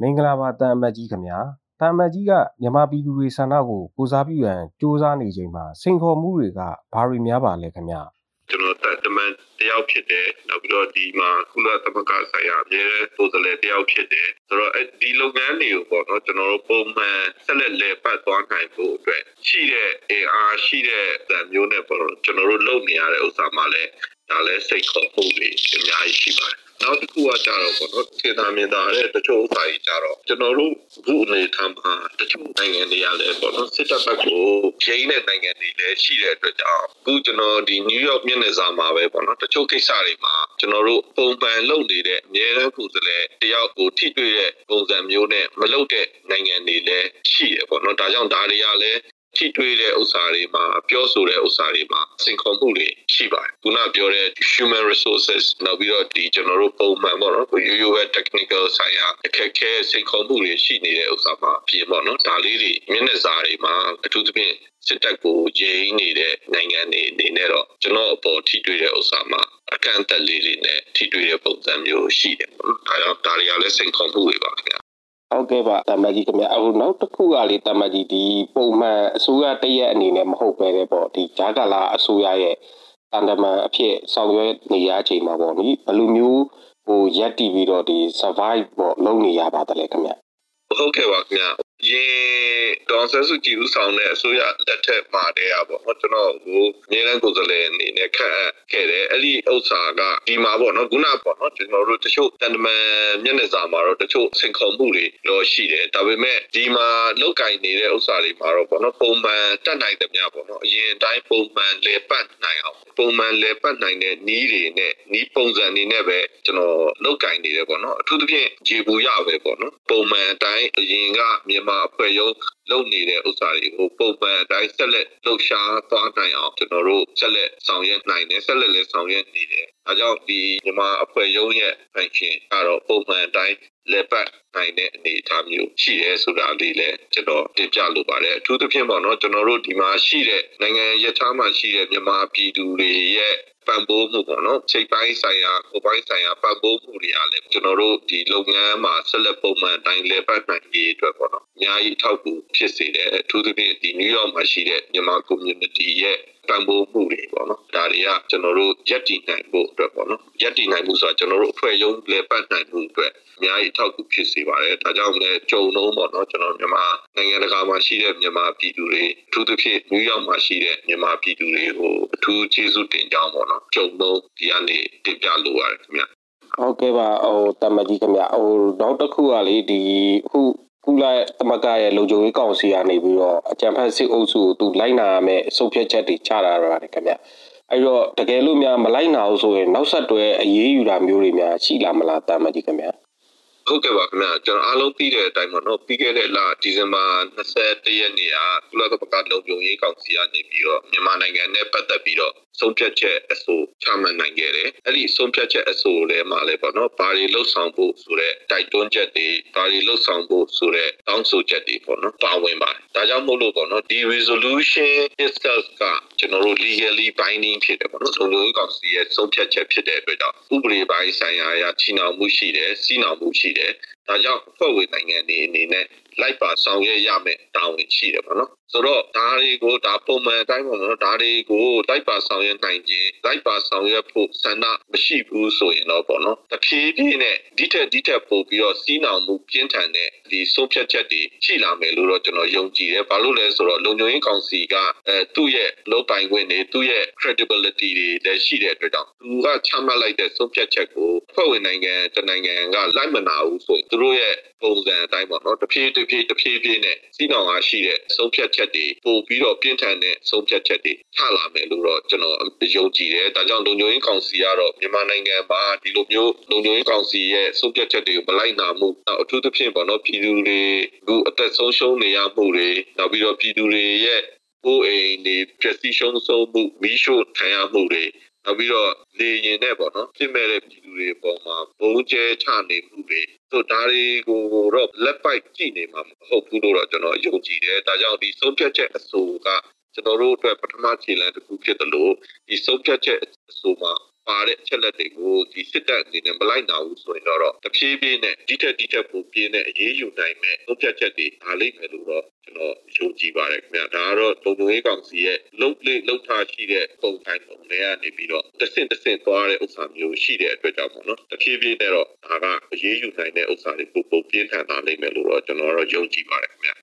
မင်္ဂလာပါတန်အမတ်ကြီးခင်ဗျာတန်အမတ်ကြီးကမြန်မာပြည်သူတွေဆန္ဒကိုကိုစားပြုရန်စ조사နေချိန်မှာစိန်ခေါ်မှုတွေကဘာတွေများပါလဲခင်ဗျာကျွန်တော်တမန်တယောက်ဖြစ်တယ်နောက်ပြီးတော့ဒီမှာကုလသမဂ္ဂဆိုင်ရာအမြဲပုံစံလေတယောက်ဖြစ်တယ်ဆိုတော့ဒီလုပ်ငန်းတွေကိုပေါ့နော်ကျွန်တော်တို့ပုံမှန်ဆက်လက်လည်ပတ်သွားနိုင်ဖို့အတွက်ရှိတဲ့အင်အားရှိတဲ့ဗန်မျိုးနဲ့ပေါ့နော်ကျွန်တော်တို့လုပ်နေရတဲ့ဥစ္စာမှလည်းဒါလည်းစိတ်ခေါ်မှုတွေအများကြီးရှိပါတယ်နောက်တစ်ခုကကြတော့ပေါ့နော်စေတာမြင်တာတဲ့တချို့ဥစ္စာကြီးကြတော့ကျွန်တော်တို့ခုအနေထားမှာတချို့နိုင်ငံတွေကလည်းပေါ့နော်စစ်တပ်ဘက်ကိုဂျိန်းတဲ့နိုင်ငံတွေလည်းရှိတဲ့အတွက်ကြောင့်ခုကျွန်တော်ဒီနယူးယောက်မြို့နယ်စာမှာပဲပေါ့နော်တချို့ကိစ္စတွေမှာကျွန်တော်တို့ပုံပန်လုပ်နေတဲ့အများအားကိုယ်စားလှယ်တယောက်ကိုထိတွေ့တဲ့ပုံစံမျိုးနဲ့မလုပ်တဲ့နိုင်ငံတွေလည်းရှိတယ်ပေါ့နော်ဒါကြောင့်ဒါတွေကလည်း ထိတွေ့တဲ့ဥစ္စာတွေမှာပြောဆိုတဲ့ဥစ္စာတွေမှာစင်ခေါ်မှုတွေရှိပါတယ်ခုနပြောတဲ့ human resources နောက်ပြီးတော့ဒီကျွန်တော်တို့ပုံမှန်ပေါ့နော်ရိုးရိုးပဲ technical ဆိုင်ရာအခက်ခဲစင်ခေါ်မှုတွေရှိနေတဲ့ဥစ္စာမှာပြင်ပေါ့နော်ဒါလေးတွေမျက်နှာစာတွေမှာအထူးသဖြင့်စစ်တပ်ကိုရင်းနေတဲ့နိုင်ငံတွေအနေနဲ့တော့ကျွန်တော်အပေါ်ထိတွေ့တဲ့ဥစ္စာမှာအကန့်အသတ်လေးတွေနဲ့ထိတွေ့တဲ့ပုံစံမျိုးရှိတယ်ပေါ့နော်ဒါကြောင့်ဒါတွေကလည်းစိန်ခေါ်မှုတွေပါခင်ဗျာ ဟုတ်ကဲ့ပါတမကြီးခင်ဗျအခုနောက်တစ်ခုကလေတမကြီးဒီပုံမှန်အစိုးရတရက်အနေနဲ့မဟုတ်ပဲတဲ့ပေါ့ဒီဂျာကာလာအစိုးရရဲ့တန်တမန်အဖြစ်ဆောင်ရွက်နေရချိန်မှာပေါ့နိဘယ်လိုမျိုးဟိုရက်တီပြီးတော့ဒီ survive ပေါ့လုပ်နေရပါတယ်ခင်ဗျဟုတ်ကဲ့ပါခင်ဗျ ရင်ဒေါ်ဆဆူကြည်ဦးဆောင်တဲ့အစိုးရလက်ထက်မှာတည်းอ่ะပေါ့ကျွန်တော်ကိုအများနဲ့ကိုယ်စားလှယ်အနေနဲ့ခန့်အပ်ခဲ့တယ်အဲ့ဒီဥစ္စာကဒီမှာပေါ့နော်ခုနပေါ့နော်ကျွန်တော်တို့တချို့တန်တမန်မျက်နှာစာမှာတော့တချို့စင်ခုံမှုတွေတော့ရှိတယ်ဒါပေမဲ့ဒီမှာလောက်ကင်နေတဲ့ဥစ္စာတွေမှာတော့ပေါ့နော်ပုံမှန်တက်နိုင်တယ်များပေါ့နော်အရင်တိုင်းပုံမှန်လေပတ်နိုင်အောင်ပုံမှန်လေပတ်နိုင်တဲ့နီးတွေနဲ့နီးပုံစံတွေနဲ့ပဲကျွန်တော်လောက်ကင်နေတယ်ပေါ့နော်အထူးသဖြင့်ဂျေဘူရပဲပေါ့နော်ပုံမှန်အတိုင်းအရင်ကမြန်မာအဖွဲ့ရုံးလုပ်နေတဲ့ဥစ္စာတွေကိုပုံမှန်အတိုင်းဆက်လက်လှုပ်ရှားသွားနိုင်အောင်ကျွန်တော်တို့ဆက်လက်ဆောင်ရွက်နိုင်တယ်ဆက်လက်လည်းဆောင်ရွက်နေတယ်။အဲကြောင့်ဒီမြန်မာအဖွဲ့ရုံးရဲ့ function ကတော့ပုံမှန်အတိုင်းလက်ပတ်နိုင်တဲ့အနေအထားမျိုးရှိရဲဆိုတာလေးလည်းကျွန်တော်တင်ပြလိုပါတယ်အထူးသဖြင့်ပေါ့နော်ကျွန်တော်တို့ဒီမှာရှိတဲ့နိုင်ငံရခြားမှာရှိတဲ့မြန်မာပြည်သူတွေရဲ့ပံ့ပိုးမှုပေါ့နော်ချိန်ပိုင်းဆိုင်ရာကိုပိုင်းဆိုင်ရာပံ့ပိုးမှုတွေကလည်းကျွန်တော်တို့ဒီလုပ်ငန်းမှာဆက်လက်ပုံမှန်တိုင်းလဲပတ်နိုင်ရေးအတွက်ပေါ့နော်အများကြီးထောက်ကူဖြစ်စေတယ်အထူးသဖြင့်ဒီနယူးယောက်မှာရှိတဲ့မြန်မာ community ရဲ့ပံ့ပိုးမှုတွေပေါ့နော်ဒါတွေကကျွန်တော်တို့ရက်တည်နိုင်ဖို့အတွက်ပေါ့နော်ရက်တည်နိုင်မှုဆိုတာကျွန်တော်တို့အဖွဲ့ရုံးလဲပတ်နိုင်မှုအတွက်အများကြီးထောက်ကူဖြစ်စေပါတယ်ဒါကြောင့်လည်းကြုံလုံးပေါ့နော်ကျွန်တော်မြန်မာနိုင်ငံတကာမှာရှိတဲ့မြန်မာပြည်သူတွေအထူးသဖြင့်နယူးယောက်မှာရှိတဲ့မြန်မာပြည်သူတွေကိုအထူးကျေးဇူးတင်ကြောင်းပေါ့နော်ကြုံလုံးဒီကနေတင်ပြလိုပါတယ်ခင်ဗျဟုတ်ကဲ့ပါဟိုတမကြီးခင်ဗျဟိုနောက်တစ်ခုကလေဒီခု ကုလသမဂ္ဂရဲ့လုံခြုံရေးကောင်စီကနေပြီးတော့အကြံဖတ်စစ်အုပ်စုကိုသူလိုက်နာရမယ့်အစုပ်ဖြတ်ချက်တွေချတာရတယ်ခင်ဗျအဲ့တော့တကယ်လို့များမလိုက်နာဘူးဆိုရင်နောက်ဆက်တွဲအရေးယူတာမျိုးတွေများရှိလာမလားတာမကြီးခင်ဗျ ဟုတ်ကဲ့ပါခင်ဗျာကျွန်တော်အားလုံးသိတဲ့အတိုင်းပေါ့နော်ပြီးခဲ့တဲ့လဒီဇင်ဘာ21ရက်နေ့ကကုလသမဂ္ဂလုံခြုံရေးကောင်စီကနေပြီးတော့မြန်မာနိုင်ငံနဲ့ပတ်သက်ပြီးတော့ဆုံးဖြတ်ချက်အဆိုချမှတ်နိုင်ခဲ့တယ်အဲ့ဒီဆုံးဖြတ်ချက်အဆိုထဲမှာလည်းပေါ့နော်ဘာတွေလှုပ်ဆောင်ဖို့ဆိုတဲ့တိုက်တွန်းချက်တွေဘာတွေလှုပ်ဆောင်ဖို့ဆိုတဲ့တောင်းဆိုချက်တွေပေါ့နော်ပါဝင်ပါတယ်ဒါကြောင့်မို့လို့ပေါ့နော်ဒီ resolution itself ကကျွန်တော်တို့ legally binding ဖြစ်တယ်ပေါ့နော်လုံခြုံရေးကောင်စီရဲ့ဆုံးဖြတ်ချက်ဖြစ်တဲ့အတွက်ကြောင့်ဥပဒေပိုင်းဆိုင်ရာအရချီနှောင်မှုရှိတယ်စီးနှောင်မှုရှိတယ်ဒါကြောင့်ဖွဲ့ဝင်နိုင်ငံတွေအနေနဲ့လိုက်ပါဆောင်ရွက်ရမယ်တာဝန်ရှိတယ်ပေါ့နော် ဆိုတော့ဒါတွေကိုဒါပုံမှန်အတိုင်းပေါ့နော်ဒါတွေကိုလိုက်ပါဆောင်ရွက်နိုင်ခြင်းလိုက်ပါဆောင်ရွက်ဖို့ဆန္ဒမရှိဘူးဆိုရင်တော့ပေါ့နော်တဖြည်းဖြည်းနဲ့ဒီထက်ဒီထက်ပိုပြီးတော့စီးနှောင်မှုပြင်းထန်တဲ့ဒီဆုံးဖြတ်ချက်တွေရှိလာမယ်လို့တော့ကျွန်တော်ယုံကြည်တယ်ဘာလို့လဲဆိုတော့လုံခြုံရေးကောင်စီကအဲသူ့ရဲ့လုပ်ပိုင်ခွင့်တွေသူ့ရဲ့ credibility တွေလည်းရှိတဲ့အတွက်ကြောင့်သူကချမှတ်လိုက်တဲ့ဆုံးဖြတ်ချက်ကိုဖွဲ့ဝင်နိုင်ငံတနိုင်ငံကလိုက်မနာဘူးဆိုရင်သူတို့ရဲ့ပုံစံအတိုင်းပေါ့နော်တဖြည်းတဖြည်းတဖြည်းဖြည်းနဲ့စီးနှောင်အားရှိတဲ့ဆုံးဖြတ်ချက်တွေပို့ပြီးတော့ပြင်းထန်တဲ့ဆုံးဖြတ်ချက်တွေချလာမယ်လို့တော့ကျွန်တော်ယုံကြည်တယ်ဒါကြောင့်လုံခြုံရေးကောင်စီကတော့မြန်မာနိုင်ငံမှာဒီလိုမျိုးလုံခြုံရေးကောင်စီရဲ့ဆုံးဖြတ်ချက်တွေကိုမလိုက်နာမှုအထူးသဖြင့်ပေါ့နော်ပြည်သူတွေအခုအသက်ဆုံးရှုံးနေရမှုတွေနောက်ပြီးတော့ပြည်သူတွေရဲ့ကိုယ်အိမ်တွေပျက်စီးရှုံးဆုံးမှုမီးရှို့ခံရမှုတွေ နောက်ပြီးတော့လေရင်နဲ့ပေါ့နော်ပြစ်မဲ့တဲ့ပြည်သူတွေပေါ်မှာဘုံကျဲချနေမှုတွေဆိုဒါတွေကိုတော့လက်ပိုက်ကြည့်နေမှာမဟုတ်ဘူးလို့တော့ကျွန်တော်ယုံကြည်တယ်ဒါကြောင့်ဒီဆုံးဖြတ်ချက်အဆိုကကျွန်တော်တို့အတွက်ပထမခြေလှမ်းတစ်ခုဖြစ်တယ်လို့ဒီဆုံးဖြတ်ချက်အဆိုမှာ ပါတဲ့အချက်လက်တွေကိုဒီစစ်တပ်အနေနဲ့မလိုက်နိုင်ဘူးဆိုရင်တော့တဖြည်းဖြည်းနဲ့ဒီထက်ဒီထက်ပိုပြင်းတဲ့အရေးယူနိုင်မဲ့သုံးဖြတ်ချက်တွေအားလိမ့်မယ်လို့တော့ကျွန်တော်ယုံကြည်ပါတယ်ခင်ဗျာဒါကတော့လုံခြုံရေးကောင်စီရဲ့လုံလေလုံထားရှိတဲ့ပုံစံပုံတွေကနေပြီးတော့တဆင့်တဆင့်သွားတဲ့ဥစ္စာမျိုးရှိတဲ့အတွက်ကြောင့်ပေါ့နော်တဖြည်းဖြည်းနဲ့တော့ဒါကအရေးယူနိုင်တဲ့ဥစ္စာတွေပိုပိုပြင်းထန်လာနိုင်မယ်လို့တော့ကျွန်တော်တော့ယုံကြည်ပါတယ်ခင်ဗျာ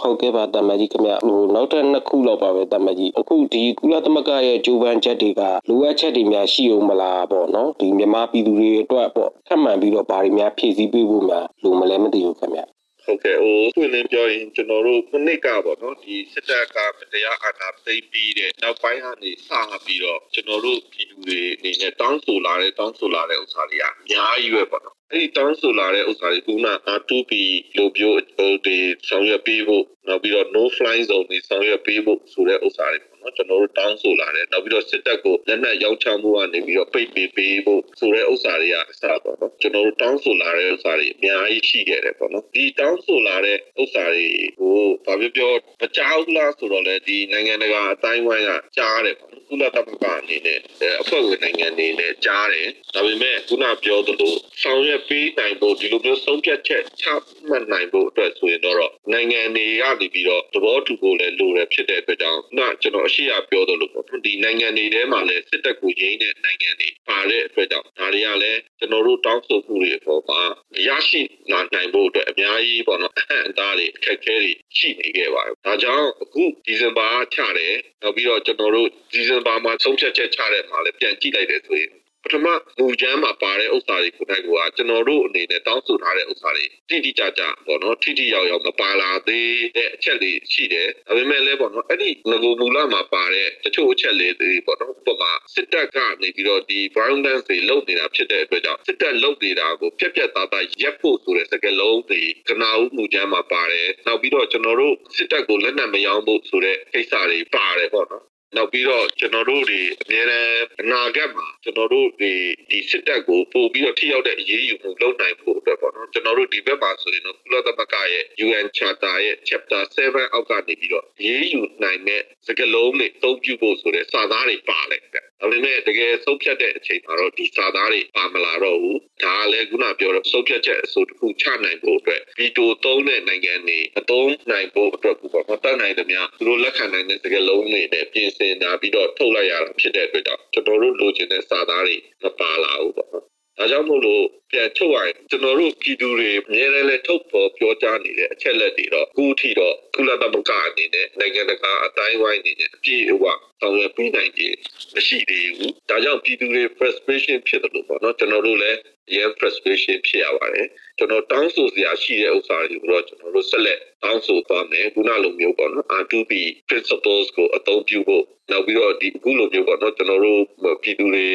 ဟုတ်ကဲ့ပါတမကြီးခင်ဗျဟိုနောက်ထပ်နှစ်ခုလောက်ပါပဲတမကြီးအခုဒီကုလသမဂ္ဂရဲ့ဂျိုးပန်ချက်တွေကလိုအပ်ချက်တွေများရှိအောင်မလားပေါ့နော်ဒီမြန်မာပြည်သူတွေအတွက်ပေါ့ထပ်မံပြီးတော့ဘာတွေများဖြည့်ဆည်းပေးဖို့များလိုမလဲမသိဘူးခင်ဗျဟုတ်ကဲ့ဟိုဆွေးနွေးပြောရင်ကျွန်တော်တို့ခုနှစ်ကပေါ့နော်ဒီစစ်တပ်ကတရားအာဏာသိမ်းပြီးတဲ့နောက်ပိုင်းကနေစပြီးတော့ကျွန်တော်တို့ပြည်သူတွေအနေနဲ့တောင်းဆိုလာတဲ့တောင်းဆိုလာတဲ့ဥစ္စာတွေကအများကြီးပဲပေါ့နော် အဲ့ဒီတောင်းဆိုလာတဲ့ဥစ္စာတွေခုန R2P လိုမျိုးတွေဆောင်ရွက်ပေးဖို့နောက်ပြီးတော့ no fly zone တွေဆောင်ရွက်ပေးဖို့ဆိုတဲ့ဥစ္စာတွေပေါ့ နော်ကျွန်တော်တို့တောင်းဆိုလာတယ်နောက်ပြီးတော့စစ်တပ်ကိုလက်နက်ရောက်ချမှုကနေပြီးတော့ပိတ်ပေးပေးဖို့ဆိုတဲ့ဥစ္စာတွေကအစပေါ့နော်ကျွန်တော်တို့တောင်းဆိုလာတဲ့ဥစ္စာတွေအများကြီးရှိခဲ့တယ်ပေါ့နော်ဒီတောင်းဆိုလာတဲ့ဥစ္စာတွေကိုဘာပြောပြောမကြောက်လားဆိုတော့လေဒီနိုင်ငံတကာအတိုင်းဝိုင်းကကြားတယ်ပေါ့ကုလသမဂ္ဂအနေနဲ့အဖွဲ့ဝင်နိုင်ငံတွေနဲ့ကြားတယ်ဒါပေမဲ့ခုနပြောသလိုဆောင်ရွက်ပေးနိုင်ဖို့ဒီလိုမျိုးဆုံးဖြတ်ချက်ချမှတ်နိုင်ဖို့အတွက်ဆိုရင်တော့နိုင်ငံတွေကနေပြီးတော့သဘောတူဖို့လည်းလိုတယ်ဖြစ်တဲ့အတွက်ကြောင့်ခုနကျွန်တော်အရှိအပြောသလိုပေါ့ဒီနိုင်ငံတွေထဲမှာလည်းစစ်တပ်ကိုရင်းတဲ့နိုင်ငံတွေပါတဲ့အတွက်ကြောင့်ဒါတွေကလည်းကျွန်တော်တို့တောင်းဆိုမှုတွေအပေါ်မှာရရှိလာနိုင်ဖို့အတွက်အများကြီးပေါ့နော်အဟန့်အတားတွေအခက်အခဲတွေရှိနေခဲ့ပါတယ်။ဒါကြောင့်အခုဒီဇင်ဘာချတယ်နောက်ပြီးတော့ကျွန်တော်တို့ဒီဇင်ဘာမှာဆုံးဖြတ်ချက်ချတဲ့မှာလည်းပြန်ကြည့်လိုက်တယ်ဆိုရင် ပထမမူချမ်းမှာပါတဲ့ဥစ္စာတွေကိုနိုင်ကကျွန်တော်တို့အနေနဲ့တောင်းဆိုထားတဲ့ဥစ္စာတွေတိတိကျကျပေါ့နော်ထိထိရောက်ရောက်မပါလာသေးတဲ့အချက်တွေရှိတယ်ဒါပေမဲ့လည်းပေါ့နော်အဲ့ဒီငကိုမူလမှာပါတဲ့တချို့အချက်လေးတွေပေါ့နော်ဥပမာစစ်တပ်ကနေပြီးတော့ဒီ violence တွေလုပ်နေတာဖြစ်တဲ့အတွက်ကြောင့်စစ်တပ်လုပ်နေတာကိုပြက်ပြက်သားသားရက်ဖို့ဆိုတဲ့စကားလုံးတွေကနာဦးမူချမ်းမှာပါတယ်နောက်ပြီးတော့ကျွန်တော်တို့စစ်တပ်ကိုလက်နက်မရောင်းဖို့ဆိုတဲ့ကိစ္စတွေပါတယ်ပေါ့နော် နောက်ပြီးတော့ကျွန်တော်တို့တွေအများနဲ့အနာဂတ်မှာကျွန်တော်တို့ဒီဒီစစ်တပ်ကိုပို့ပြီးတော့ထိရောက်တဲ့အရေးယူမှုလုပ်နိုင်ဖို့အတွက်ပေါ့နော်ကျွန်တော်တို့ဒီဘက်မှာဆိုရင်တော့ကုလသမဂ္ဂရဲ့ UN Charter ရဲ့ Chapter 7အောက်ကနေပြီးတော့ရေးယူနိုင်တဲ့စကလုံးတွေအသုံးပြုဖို့ဆိုတဲ့စာသားတွေပါလိုက်တယ် ဒါပေမဲ့တကယ်ဆုံးဖြတ်တဲ့အချိန်မှာတော့ဒီစာသားတွေပါမလာတော့ဘူးဒါကလည်းခုနပြောတော့ဆုံးဖြတ်ချက်အစိုးတစ်ခုချနိုင်ဖို့အတွက်ဗီတိုသုံးတဲ့နိုင်ငံတွေအသုံးနိုင်ဖို့အတွက်ပေါ့မတတ်နိုင်တဲ့များသူတို့လက်ခံနိုင်တဲ့စကလုံးတွေနဲ့ပြင်ဆင်တာပြီးတော့ထုတ်လိုက်ရတာဖြစ်တဲ့အတွက်ကြောင့်ကျွန်တော်တို့လိုချင်တဲ့စာသားတွေမပါလာဘူးပေါ့နော်ဒါကြောင့်မို့လို့ပြန်ထုတ်ရရင်ကျွန်တော်တို့ပြည်သူတွေအများနဲ့လည်းထုတ်ပေါ်ပြောကြားနေတဲ့အချက်လက်တွေတော့အခုထိတော့ကုလသမဂ္ဂအနေနဲ့နိုင်ငံတကာအတိုင်းဝိုင်းအနေနဲ့အပြည့်အဝဆောင်ရွက်ပြီးနိုင်ခြင်း မရှိသေးဘူး။ဒါကြောင့်ပြည်သူတွေ frustration ဖြစ်တယ်လို့ပေါ့နော်ကျွန်တော်တို့လည်းရန် frustration ဖြစ်ရပါတယ်ကျွန်တော်တောင်းဆိုစရာရှိတဲ့ဥစ္စာတွေကိုတော့ကျွန်တော်တို့ဆက်လက်တောင်းဆိုသွားမယ်ခုနလိုမျိုးပေါ့နော် R2P principles ကိုအသုံးပြုဖို့နောက်ပြီးတော့ဒီအခုလိုမျိုးပေါ့နော်ကျွန်တော်တို့ပြည်သူတွေ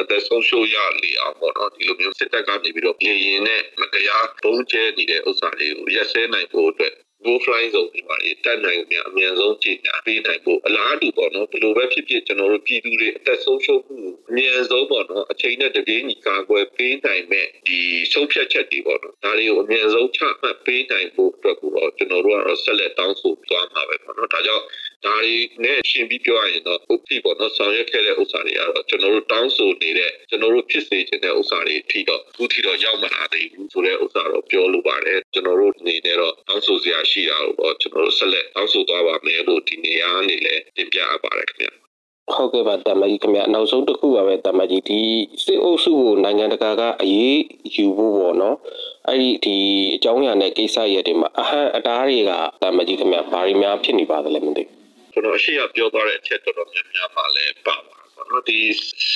အသက်ဆုံးရှုံးရလေအောင်ပေါ့နော်ဒီလိုမျိုးစစ်တပ်ကနေပြီးတော့ပြည်ရင်နဲ့မတရားပုံကျဲနေတဲ့ဥစ္စာတွေကိုရက်စဲနိုင်ဖို့အတွက် go fly ဆုံးဒီမှာတက်နိုင်ကြအမြန်ဆုံးကြည့်ညာပေးနိုင်ဖို့အလားတူပေါ့နော်ဘယ်လိုပဲဖြစ်ဖြစ်ကျွန်တော်တို့ပြည်သူတွေအသက်ဆုံးရှုံးမှုအမြန်ဆုံးပေါ့နော်အချိန်နဲ့တပြေးညီကာကွယ်ပေးနိုင်မဲ့ဒီဆုံးဖြတ်ချက်တွေပေါ့နော်ဒါတွေကိုအမြန်ဆုံးချမှတ်ပေးနိုင်ဖို့အတွက်ကိုတော့ကျွန်တော်တို့ကတော့ဆက်လက်တောင်းဆိုသွားမှာပဲပေါ့နော်ဒါကြောင့် ဒါတွေနဲ့ရှင်းပြီးပြောရရင်တော့ဥပ္ပိပေါ့နော်ဆောင်ရွက်ခဲ့တဲ့ဥစ္စာတွေကတော့ကျွန်တော်တို့တောင်းဆိုနေတဲ့ကျွန်တော်တို့ဖြစ်စေချင်တဲ့ဥစ္စာတွေအထိတော့အခုထိတော့ရောက်မလာသေးဘူးဆိုတဲ့ဥစ္စာတော့ပြောလိုပါတယ်ကျွန်တော်တို့အနေနဲ့တော့တောင်းဆိုစရာရှိတာကိုတော့ကျွန်တော်တို့ဆက်လက်တောင်းဆိုသွားပါမယ်လို့ဒီနေရာကနေလည်းတင်ပြအပ်ပါတယ်ခင်ဗျဟုတ်ကဲ့ပါတမကြီးခင်ဗျနောက်ဆုံးတစ်ခုပါပဲတမကြီးဒီစစ်အုပ်စုကိုနိုင်ငံတကာကအရေးယူဖို့ပေါ့နော်အဲ့ဒီဒီအကြောင်းအရာနဲ့ကိစ္စရပ်တွေမှာအဟံအတားတွေကတမကြီးခင်ဗျဘာတွေများဖြစ်နေပါသလဲမသိဘူး ကျွန်တော်အရှိရပြောသွားတဲ့အချက်တော်တော်များများမှလည်းပါပါနော်ဒီ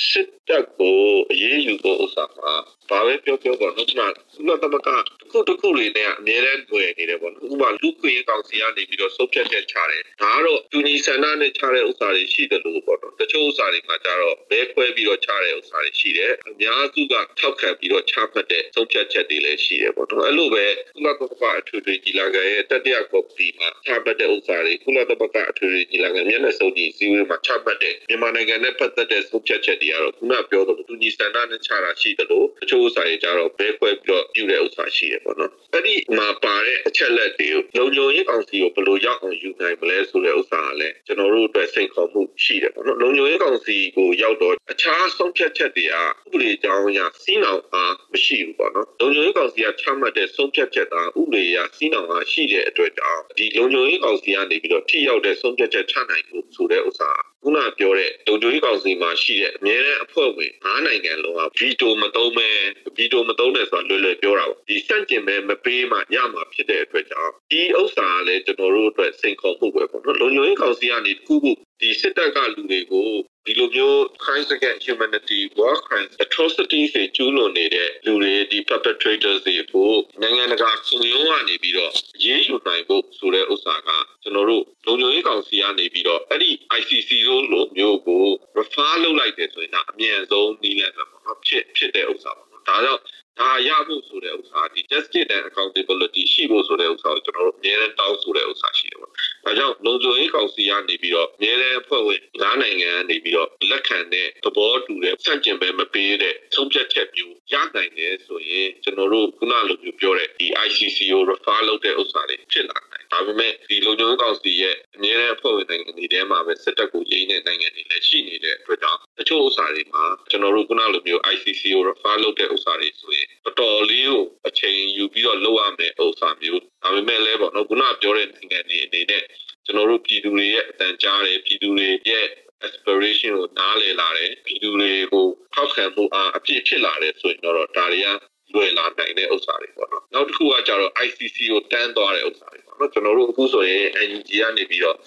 စစ်တပ်ကိုအရေးယူဖို့ဥစ္စာမှာဘာပဲပြောပြောပေါ့နော်ကျွန်တော်ကုလသမဂ္ဂတစ် ခုတစ်ခုတွေနဲ့အများနဲ့တွေ့နေတယ်ပေါ့နော်ဥပမာလူခွင့်ကောင်စီကနေပြီးတော့စုပ်ဖြတ်ချက်ချတယ်ဒါကတော့တူညီဆန္ဒနဲ့ချတဲ့ဥစ္စာတွေရှိတယ်လို့ပေါ့နော်တချို့ဥစ္စာတွေမှာကျတော့ဘဲခွဲပြီးတော့ချတဲ့ဥစ္စာတွေရှိတယ်အများစုကထောက်ခံပြီးတော့ချမှတ်တဲ့စုပ်ဖြတ်ချက်တွေလည်းရှိတယ်ပေါ့နော်အဲ့လိုပဲကုလသမဂ္ဂအထွေထွေကြီးလာခဲ့ရဲ့တတိယကော်ပတီမှာချမှတ်တဲ့ဥစ္စာတွေကုလသမဂ္ဂအထွေထွေကြီးလာခဲ့မျက်နှာစုံကြီးစီးဝေးမှာချမှတ်တဲ့မြန်မာနိုင်ငံနဲ့ပတ်သက်တဲ့စုပ်ဖြတ်ချက်တွေကတော့ခုနပြောသလိုတူညီဆန္ဒနဲ့ချတာရှိတယ်လို့တချို့ဥစ္စာတွေကျတော့ဘဲခွဲပြီးတော့ပြုတဲ့ဥစ္စာရှိတယ်ပေါ့နော်အဲ့ဒီမှာပါတဲ့အချက်လက်တွေကိုလုံခြုံရေးကောင်စီကိုဘယ်လိုရောက်အောင်ယူနိုင်မလဲဆိုတဲ့ဥစ္စာကလည်းကျွန်တော်တို့အတွက်စိတ်ခေါ်မှုရှိတယ်ပေါ့နော်လုံခြုံရေးကောင်စီကိုရောက်တော့အခြားဆုံးဖြတ်ချက်တွေကဥပဒေကြောင်းအရစီးနှောင်အားမရှိဘူးပေါ့နော်လုံခြုံရေးကောင်စီကချမှတ်တဲ့ဆုံးဖြတ်ချက်သားဥပဒေအရစီးနှောင်အားရှိတဲ့အတွက်ကြောင့်ဒီလုံခြုံရေးကောင်စီကနေပြီးတော့ထိရောက်တဲ့ဆုံးဖြတ်ချက်ချနိုင်မှုဆိုတဲ့ဥစ္စာခုနပြောတဲ့လုံခြုံရေးကောင်စီမှာရှိတဲ့အမြဲတမ်းအဖွဲ့ဝင်၅နိုင်ငံလုံးကဗီတိုမသုံးမဲ့ဗီတိုမသုံးနဲ့ဆိုတာလွယ်လွယ်ပြောတာပါဒီစန့်ကျင်မဲ့မပေးမှရမှာဖြစ်တဲ့အတွက်ကြောင့်ဒီဥစ္စာကလည်းကျွန်တော်တို့အတွက်စိန်ခေါ်မှုပဲပေါ့နော်လုံခြုံရေးကောင်စီကနေတခုခု ဒီစစ်တပ်ကလူတွေကိုဒီလိုမျိုး crimes against humanity war crimes atrocities တွေကျူးလွန်နေတဲ့လူတွေဒီ perpetrators တွေကိုနိုင်ငံတကာစုံရုံးကနေပြီးတော့ရေးယူနိုင်ဖို့ဆိုတဲ့ဥစ္စာကကျွန်တော်တို့လုံခြုံရေးကောင်စီကနေပြီးတော့အဲ့ဒီ ICC လို့လိုမျိုးကို refer လုပ်လိုက်တယ်ဆိုရင်ဒါအမြန်ဆုံးနည်းလမ်းပဲပေါ့နော်ဖြစ်ဖြစ်တဲ့ဥစ္စာပေါ့နော်ဒါကြောင့် ဒါရဖို့ဆိုတဲ့ဥစ္စာဒီ justice and accountability ရှိဖို့ဆိုတဲ့ဥစ္စာကိုကျွန်တော်တို့အများနဲ့တောင်းဆိုတဲ့ဥစ္စာရှိတယ်ပေါ့။ဒါကြောင့်လုံခြုံရေးကောင်စီကနေပြီးတော့အများနဲ့အဖွဲ့ဝင်၅နိုင်ငံကနေပြီးတော့လက်ခံတဲ့သဘောတူတဲ့စန့်ကျင်ပဲမပေးတဲ့ဆုံးဖြတ်ချက်မျိုးရနိုင်တယ်ဆိုရင်ကျွန်တော်တို့ခုနလိုမျိုးပြောတဲ့ဒီ ICC ကို refer လုပ်တဲ့ဥစ္စာတွေဖြစ်လာနိုင်။ ဒါပေမဲ့ဒီလုံခြုံရေးကောင်စီရဲ့အများနဲ့အဖွဲ့ဝင်နိုင်ငံတွေထဲမှာပဲစစ်တပ်ကိုရင်းတဲ့နိုင်ငံတွေလည်းရှိနေတဲ့အတွက်ကြောင့်တချို့ဥစ္စာတွေမှာကျွန်တော်တို့ခုနလိုမျိုး ICC ကို refer လုပ်တဲ့ဥစ္စာတွေဆိုရင်တော်တော်လေးကိုအချိန်ယူပြီးတော့လုပ်ရမယ်ဥစ္စာမျိုးဒါပေမဲ့လည်းပေါ့နော်ခုနပြောတဲ့နိုင်ငံတွေအနေနဲ့ကျွန်တော်တို့ပြည်သူတွေရဲ့အတန်ကြားတယ်ပြည်သူတွေရဲ့ aspiration ကိုနားလည်လာတယ်ပြည်သူတွေကိုထောက်ခံမှုအားအပြည့်ဖြစ်လာတယ်ဆိုရင်တော့ဒါတွေကလွယ်လာနိုင်တဲ့ဥစ္စာတွေပေါ့နော်နောက်တစ်ခုကကျတော့ ICC ကိုတန်းသွားတဲ့ဥစ္စာတွေပေါ့ နော်ကျွန်တော်တို့အခုဆိုရင် NUG ကနေပြီးတော့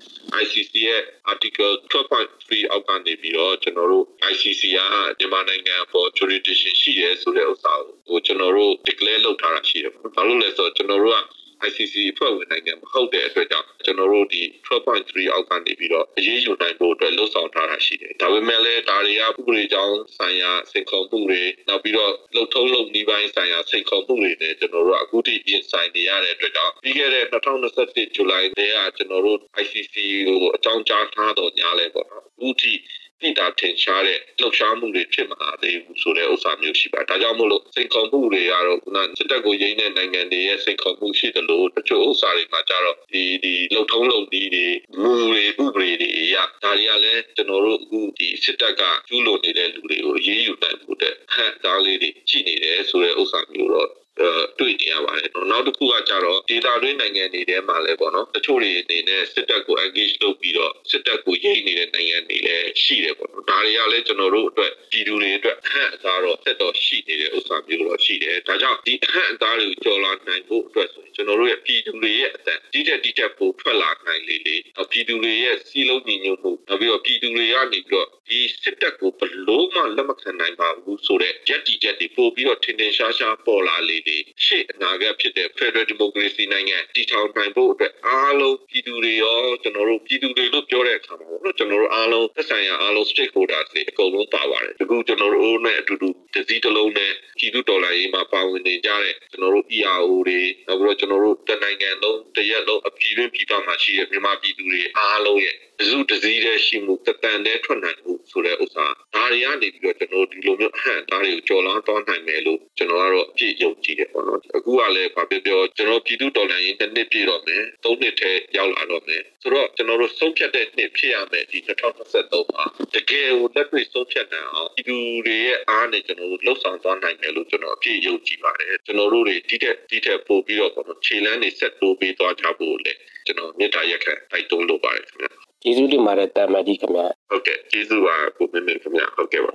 ICC ရဲ့ article 12.3အောက်ကနေပြီးတော့ကျွန်တော်တို့ ICC ကမြန်မာနိုင်ငံပေါ် jurisdiction ရှိရဲဆိုတဲ့ဥစ္စာကိုကျွန်တော်တို့ declare လုပ်ထားတာရှိတယ်ပေါ့။ဘာလို့လဲဆိုတော့ကျွန်တော်တို့က ICC အဖွဲ့ဝင်နိုင်ငံမဟုတ်တဲ့အတွက်ကြောင့်ကျွန်တော်တို့ဒီ12.3အောက်ကနေပြီးတော့အရေးယူနိုင်ဖို့အတွက်လှုံ့ဆော်ထားတာရှိတယ်။ဒါပေမဲ့လည်းဒါတွေကဥပဒေကြောင်းဆိုင်ရာစိန်ခေါ်မှုတွေနောက်ပြီးတော့လှုပ်ထုံးလုပ်နည်းပိုင်းဆိုင်ရာစိန်ခေါ်မှုတွေနဲ့ကျွန်တော်တို့အခုထိပြင်ဆိုင်နေရတဲ့အတွက်ကြောင့်ပြီးခဲ့တဲ့2021ဇူလိုင်ထဲကကျွန်တော်တို့ ICC ကိုအကြောင်းကြားထားတော့ညာလဲပေါ့နော်။အခုထိ တိတာထင်ရှားတဲ့လှုပ်ရှားမှုတွေဖြစ်မှာသေးဘူးဆိုတဲ့ဥစ္စာမျိုးရှိပါဒါကြောင့်မို့လို့စိန်ခေါ်မှုတွေကတော့ခုနစစ်တပ်ကိုရင်းတဲ့နိုင်ငံတွေရဲ့စိန်ခေါ်မှုရှိတယ်လို့တချို့ဥစ္စာတွေမှာကြတော့ဒီဒီလှုပ်ထုံးလုပ်ပြီးတွေမူတွေဥပဒေတွေအရဒါတွေကလည်းကျွန်တော်တို့အခုဒီစစ်တပ်ကကျူးလွန်နေတဲ့လူတွေကိုရေးယူနိုင်ဖို့တဲ့ဟန်သားလေးတွေရှိနေတယ်ဆိုတဲ့ဥစ္စာမျိုးတော့ တွေ့နေရပါတယ်နော်နောက်တစ်ခုကကြတော့ data တွင်းနိုင်ငံတွေထဲမှာလည်းပေါ့နော်တချို့တွေအနေနဲ့စစ်တပ်ကို engage လုပ်ပြီးတော့စစ်တပ်ကိုရိတ်နေတဲ့နိုင်ငံတွေလည်းရှိတယ်ပေါ့နော်ဒါတွေကလည်းကျွန်တော်တို့အတွက်ပြည်သူတွေအတွက်အဟန့်အသားတော့ဆက်တော့ရှိနေတဲ့ဥစ္စာမျိုးတော့ရှိတယ်ဒါကြောင့်ဒီအဟန့်အသားတွေကိုကျော်လာနိုင်ဖို့အတွက်ဆိုရင်ကျွန်တော်တို့ရဲ့ပြည်သူတွေရဲ့အသက်တိတက်တိတက်ပိုထွက်လာနိုင်လေလေပြည်သူတွေရဲ့စီးလုံးညီညွတ်မှုနောက်ပြီးတော့ပြည်သူတွေကနေပြီးတော့ဒီစစ်တပ်ကိုဘလို့မှလက်မခံနိုင်ပါဘူးဆိုတဲ့ရက်တီချက်တွေပို့ပြီးတော့ထင်ထင်ရှားရှားပေါ်လာလေလေရှေ့အနာဂတ်ဖြစ်တဲ့ Federal Democracy နိုင်ငံတည်ထောင်နိုင်ဖို့အတွက်အားလုံးပြည်သူတွေရောကျွန်တော်တို့ပြည်သူတွေလို့ပြောတဲ့အခါမှာပေါ့နော်ကျွန်တော်တို့အားလုံးသက်ဆိုင်ရာအားလုံး stakeholders တွေအကုန်လုံးပါပါတယ်ဒီခုကျွန်တော်တို့နဲ့အတူတူတစည်းတစ်လုံးနဲ့ပြည်သူဒေါ်လာရေးမှာပါဝင်နေကြတဲ့ကျွန်တော်တို့ ERO တွေနောက်ပြီးတော့ကျွန်တော်တို့တနိုင်ငံလုံးတရက်လုံးအပြည်တွင်းပြည်ပမှာရှိတဲ့မြန်မာပြည်သူတွေအားလုံးရဲ့တစုတစည်းတည်းရှိမှုတတန်တည်းထွက်နိုင်မှုဆိုတဲ့ဥစ္စာဒါတွေကနေပြီးတော့ကျွန်တော်ဒီလိုမျိုးအဟန့်ဒါတွေကိုကြော်လောင်းသွားနိုင်မယ်လို့ကျွန်တော်ကတော့အပြည့်ယုံကြည်တယ်ပေါ့နော်အခုကလည်းဗာပြောပြောကျွန်တော်ပြည်သူဒေါ်လာရင်းတစ်နှစ်ပြည့်တော့မယ်သုံးနှစ်ထဲရောက်လာတော့မယ်ဆိုတော့ကျွန်တော်တို့ဆုံးဖြတ်တဲ့နှစ်ဖြစ်ရမယ်ဒီ2023မှာတကယ်ကိုလက်တွေ့ဆုံးဖြတ်နိုင်အောင်ပြည်သူတွေရဲ့အားနဲ့ကျွန်တော်တို့လှုပ်ဆောင်သွားနိုင်မယ်လို့ကျွန်တော်အပြည့်ယုံကြည်ပါတယ်ကျွန်တော်တို့တွေဒီတက်ဒီတက်ပို့ပြီးတော့ပေါ့နော်ခြေလမ်းတွေဆက်တိုးပေးသွားကြဖို့လေကျွန်တော်မြေတားရက်ခံတိုက်တွန်းလိုပါတယ်ခင်ဗျာကျေးဇူးတင်ပါတယ်တာမန်ကြီးခင်ဗျာဟုတ်ကဲ့ကျေးဇူးပါကိုမင်းမင်းခင်ဗျာဟုတ်ကဲ့ပါ